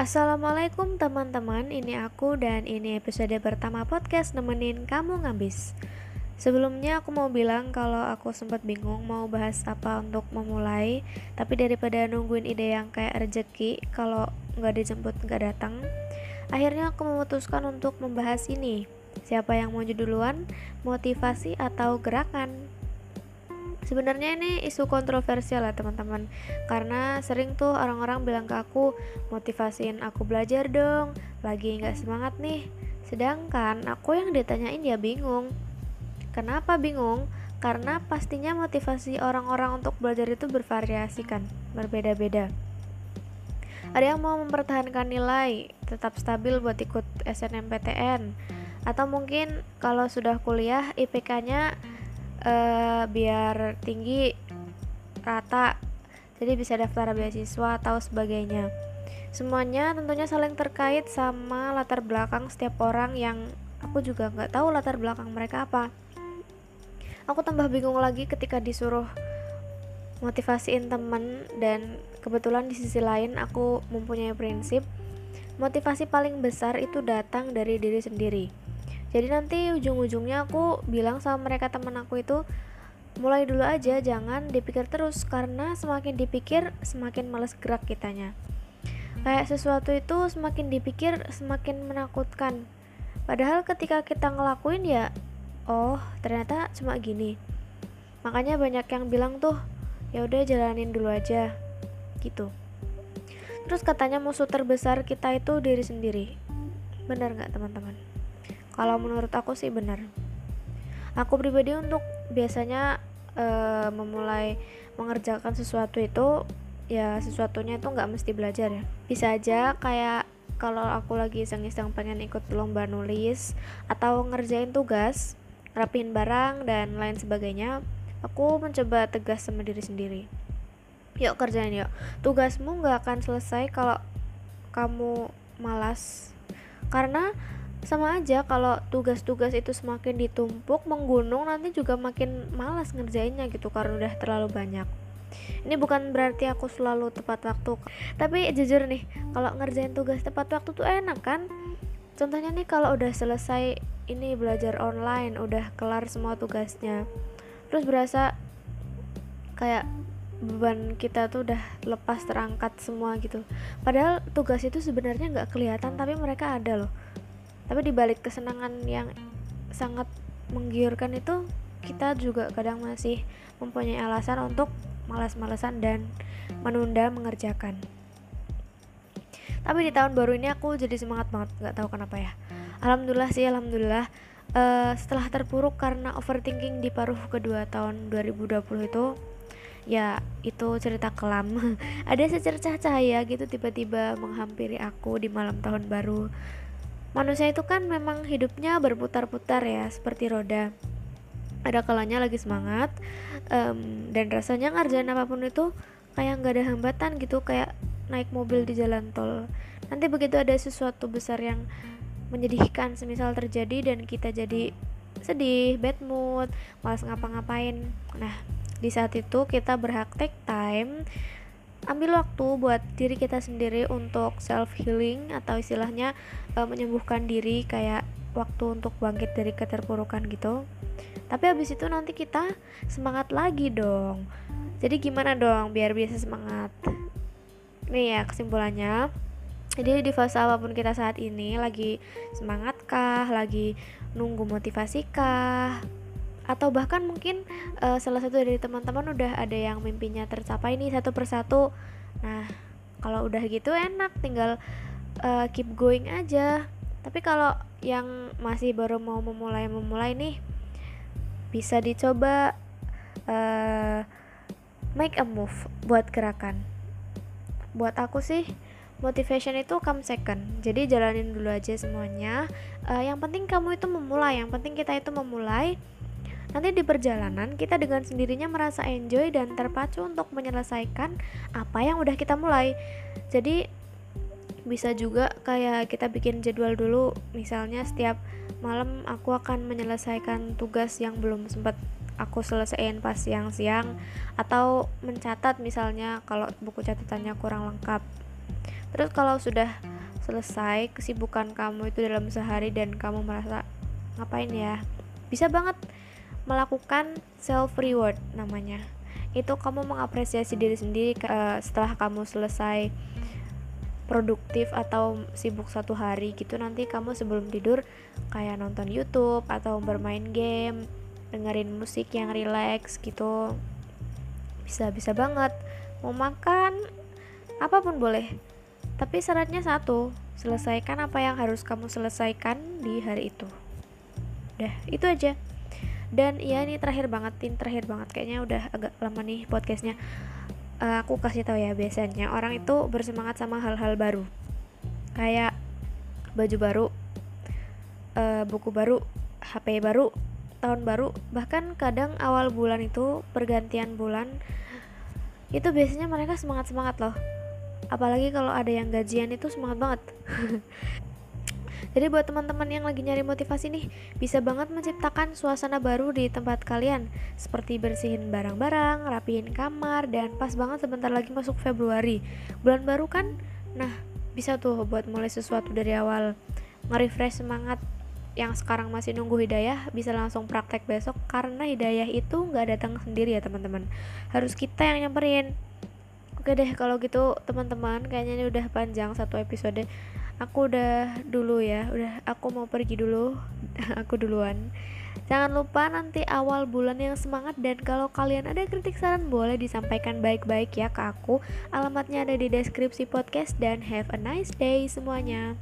Assalamualaikum teman-teman, ini aku dan ini episode pertama podcast nemenin kamu ngabis. Sebelumnya aku mau bilang kalau aku sempat bingung mau bahas apa untuk memulai, tapi daripada nungguin ide yang kayak rezeki kalau nggak dijemput nggak datang, akhirnya aku memutuskan untuk membahas ini. Siapa yang mau duluan, motivasi atau gerakan? Sebenarnya ini isu kontroversial ya teman-teman. Karena sering tuh orang-orang bilang ke aku motivasiin aku belajar dong lagi nggak semangat nih. Sedangkan aku yang ditanyain ya bingung. Kenapa bingung? Karena pastinya motivasi orang-orang untuk belajar itu bervariasi kan berbeda-beda. Ada yang mau mempertahankan nilai tetap stabil buat ikut SNMPTN atau mungkin kalau sudah kuliah IPK-nya uh, biar tinggi rata jadi bisa daftar beasiswa atau sebagainya. Semuanya tentunya saling terkait sama latar belakang setiap orang yang aku juga nggak tahu latar belakang mereka apa. Aku tambah bingung lagi ketika disuruh motivasiin temen dan kebetulan di sisi lain aku mempunyai prinsip motivasi paling besar itu datang dari diri sendiri jadi nanti ujung-ujungnya aku bilang sama mereka teman aku itu mulai dulu aja jangan dipikir terus karena semakin dipikir semakin males gerak kitanya. Kayak sesuatu itu semakin dipikir semakin menakutkan. Padahal ketika kita ngelakuin ya oh ternyata cuma gini. Makanya banyak yang bilang tuh ya udah jalanin dulu aja gitu. Terus katanya musuh terbesar kita itu diri sendiri. Benar nggak teman-teman kalau menurut aku sih benar. Aku pribadi untuk biasanya e, memulai mengerjakan sesuatu itu ya sesuatunya itu nggak mesti belajar ya. Bisa aja kayak kalau aku lagi iseng-iseng pengen ikut lomba nulis atau ngerjain tugas rapiin barang dan lain sebagainya aku mencoba tegas sama diri sendiri. Yuk kerjain yuk. Tugasmu nggak akan selesai kalau kamu malas. Karena sama aja kalau tugas-tugas itu semakin ditumpuk menggunung nanti juga makin malas ngerjainnya gitu karena udah terlalu banyak. Ini bukan berarti aku selalu tepat waktu. Tapi jujur nih kalau ngerjain tugas tepat waktu tuh enak kan? Contohnya nih kalau udah selesai ini belajar online udah kelar semua tugasnya terus berasa kayak beban kita tuh udah lepas terangkat semua gitu. Padahal tugas itu sebenarnya nggak kelihatan tapi mereka ada loh tapi dibalik kesenangan yang sangat menggiurkan itu kita juga kadang masih mempunyai alasan untuk malas-malasan dan menunda mengerjakan. Tapi di tahun baru ini aku jadi semangat banget nggak tahu kenapa ya. Alhamdulillah sih alhamdulillah. Uh, setelah terpuruk karena overthinking di paruh kedua tahun 2020 itu ya itu cerita kelam. Ada secercah cahaya gitu tiba-tiba menghampiri aku di malam tahun baru manusia itu kan memang hidupnya berputar-putar ya seperti roda. Ada kalanya lagi semangat um, dan rasanya ngerjain apa pun itu kayak nggak ada hambatan gitu kayak naik mobil di jalan tol. Nanti begitu ada sesuatu besar yang menyedihkan semisal terjadi dan kita jadi sedih bad mood malas ngapa-ngapain. Nah di saat itu kita berhak take time ambil waktu buat diri kita sendiri untuk self healing atau istilahnya e, menyembuhkan diri kayak waktu untuk bangkit dari keterpurukan gitu. Tapi habis itu nanti kita semangat lagi dong. Jadi gimana dong biar biasa semangat? Nih ya kesimpulannya. Jadi di fase apa pun kita saat ini lagi semangat kah lagi nunggu motivasi kah atau bahkan mungkin uh, salah satu dari teman-teman udah ada yang mimpinya tercapai nih satu persatu. Nah kalau udah gitu enak tinggal uh, keep going aja. Tapi kalau yang masih baru mau memulai memulai nih bisa dicoba uh, make a move buat gerakan. Buat aku sih motivation itu come second. Jadi jalanin dulu aja semuanya. Uh, yang penting kamu itu memulai. Yang penting kita itu memulai Nanti di perjalanan kita dengan sendirinya merasa enjoy dan terpacu untuk menyelesaikan apa yang udah kita mulai. Jadi bisa juga kayak kita bikin jadwal dulu. Misalnya setiap malam aku akan menyelesaikan tugas yang belum sempat aku selesaiin pas siang-siang atau mencatat misalnya kalau buku catatannya kurang lengkap. Terus kalau sudah selesai kesibukan kamu itu dalam sehari dan kamu merasa ngapain ya? Bisa banget melakukan self reward namanya. Itu kamu mengapresiasi diri sendiri uh, setelah kamu selesai produktif atau sibuk satu hari gitu nanti kamu sebelum tidur kayak nonton YouTube atau bermain game dengerin musik yang relax gitu. Bisa bisa banget. Mau makan apa pun boleh. Tapi syaratnya satu selesaikan apa yang harus kamu selesaikan di hari itu. Udah itu aja dan ya ini terakhir banget ini terakhir banget. Kayaknya udah agak lama nih podcastnya. Uh, aku kasih tahu ya biasanya orang itu bersemangat sama hal-hal baru. Kayak baju baru uh, buku baru HP baru tahun baru bahkan kadang awal bulan itu pergantian bulan itu biasanya mereka semangat semangat loh. Apalagi kalau ada yang gajian itu semangat banget Jadi buat teman-teman yang lagi nyari motivasi nih, bisa banget menciptakan suasana baru di tempat kalian, seperti bersihin barang-barang, rapihin kamar, dan pas banget sebentar lagi masuk Februari. Bulan baru kan? Nah, bisa tuh buat mulai sesuatu dari awal. Nge-refresh semangat yang sekarang masih nunggu hidayah bisa langsung praktek besok karena hidayah itu nggak datang sendiri ya teman-teman harus kita yang nyamperin oke deh kalau gitu teman-teman kayaknya ini udah panjang satu episode aku udah dulu ya udah aku mau pergi dulu aku duluan Jangan lupa nanti awal bulan yang semangat dan kalau kalian ada kritik saran boleh disampaikan baik-baik ya ke aku. Alamatnya ada di deskripsi podcast dan have a nice day semuanya.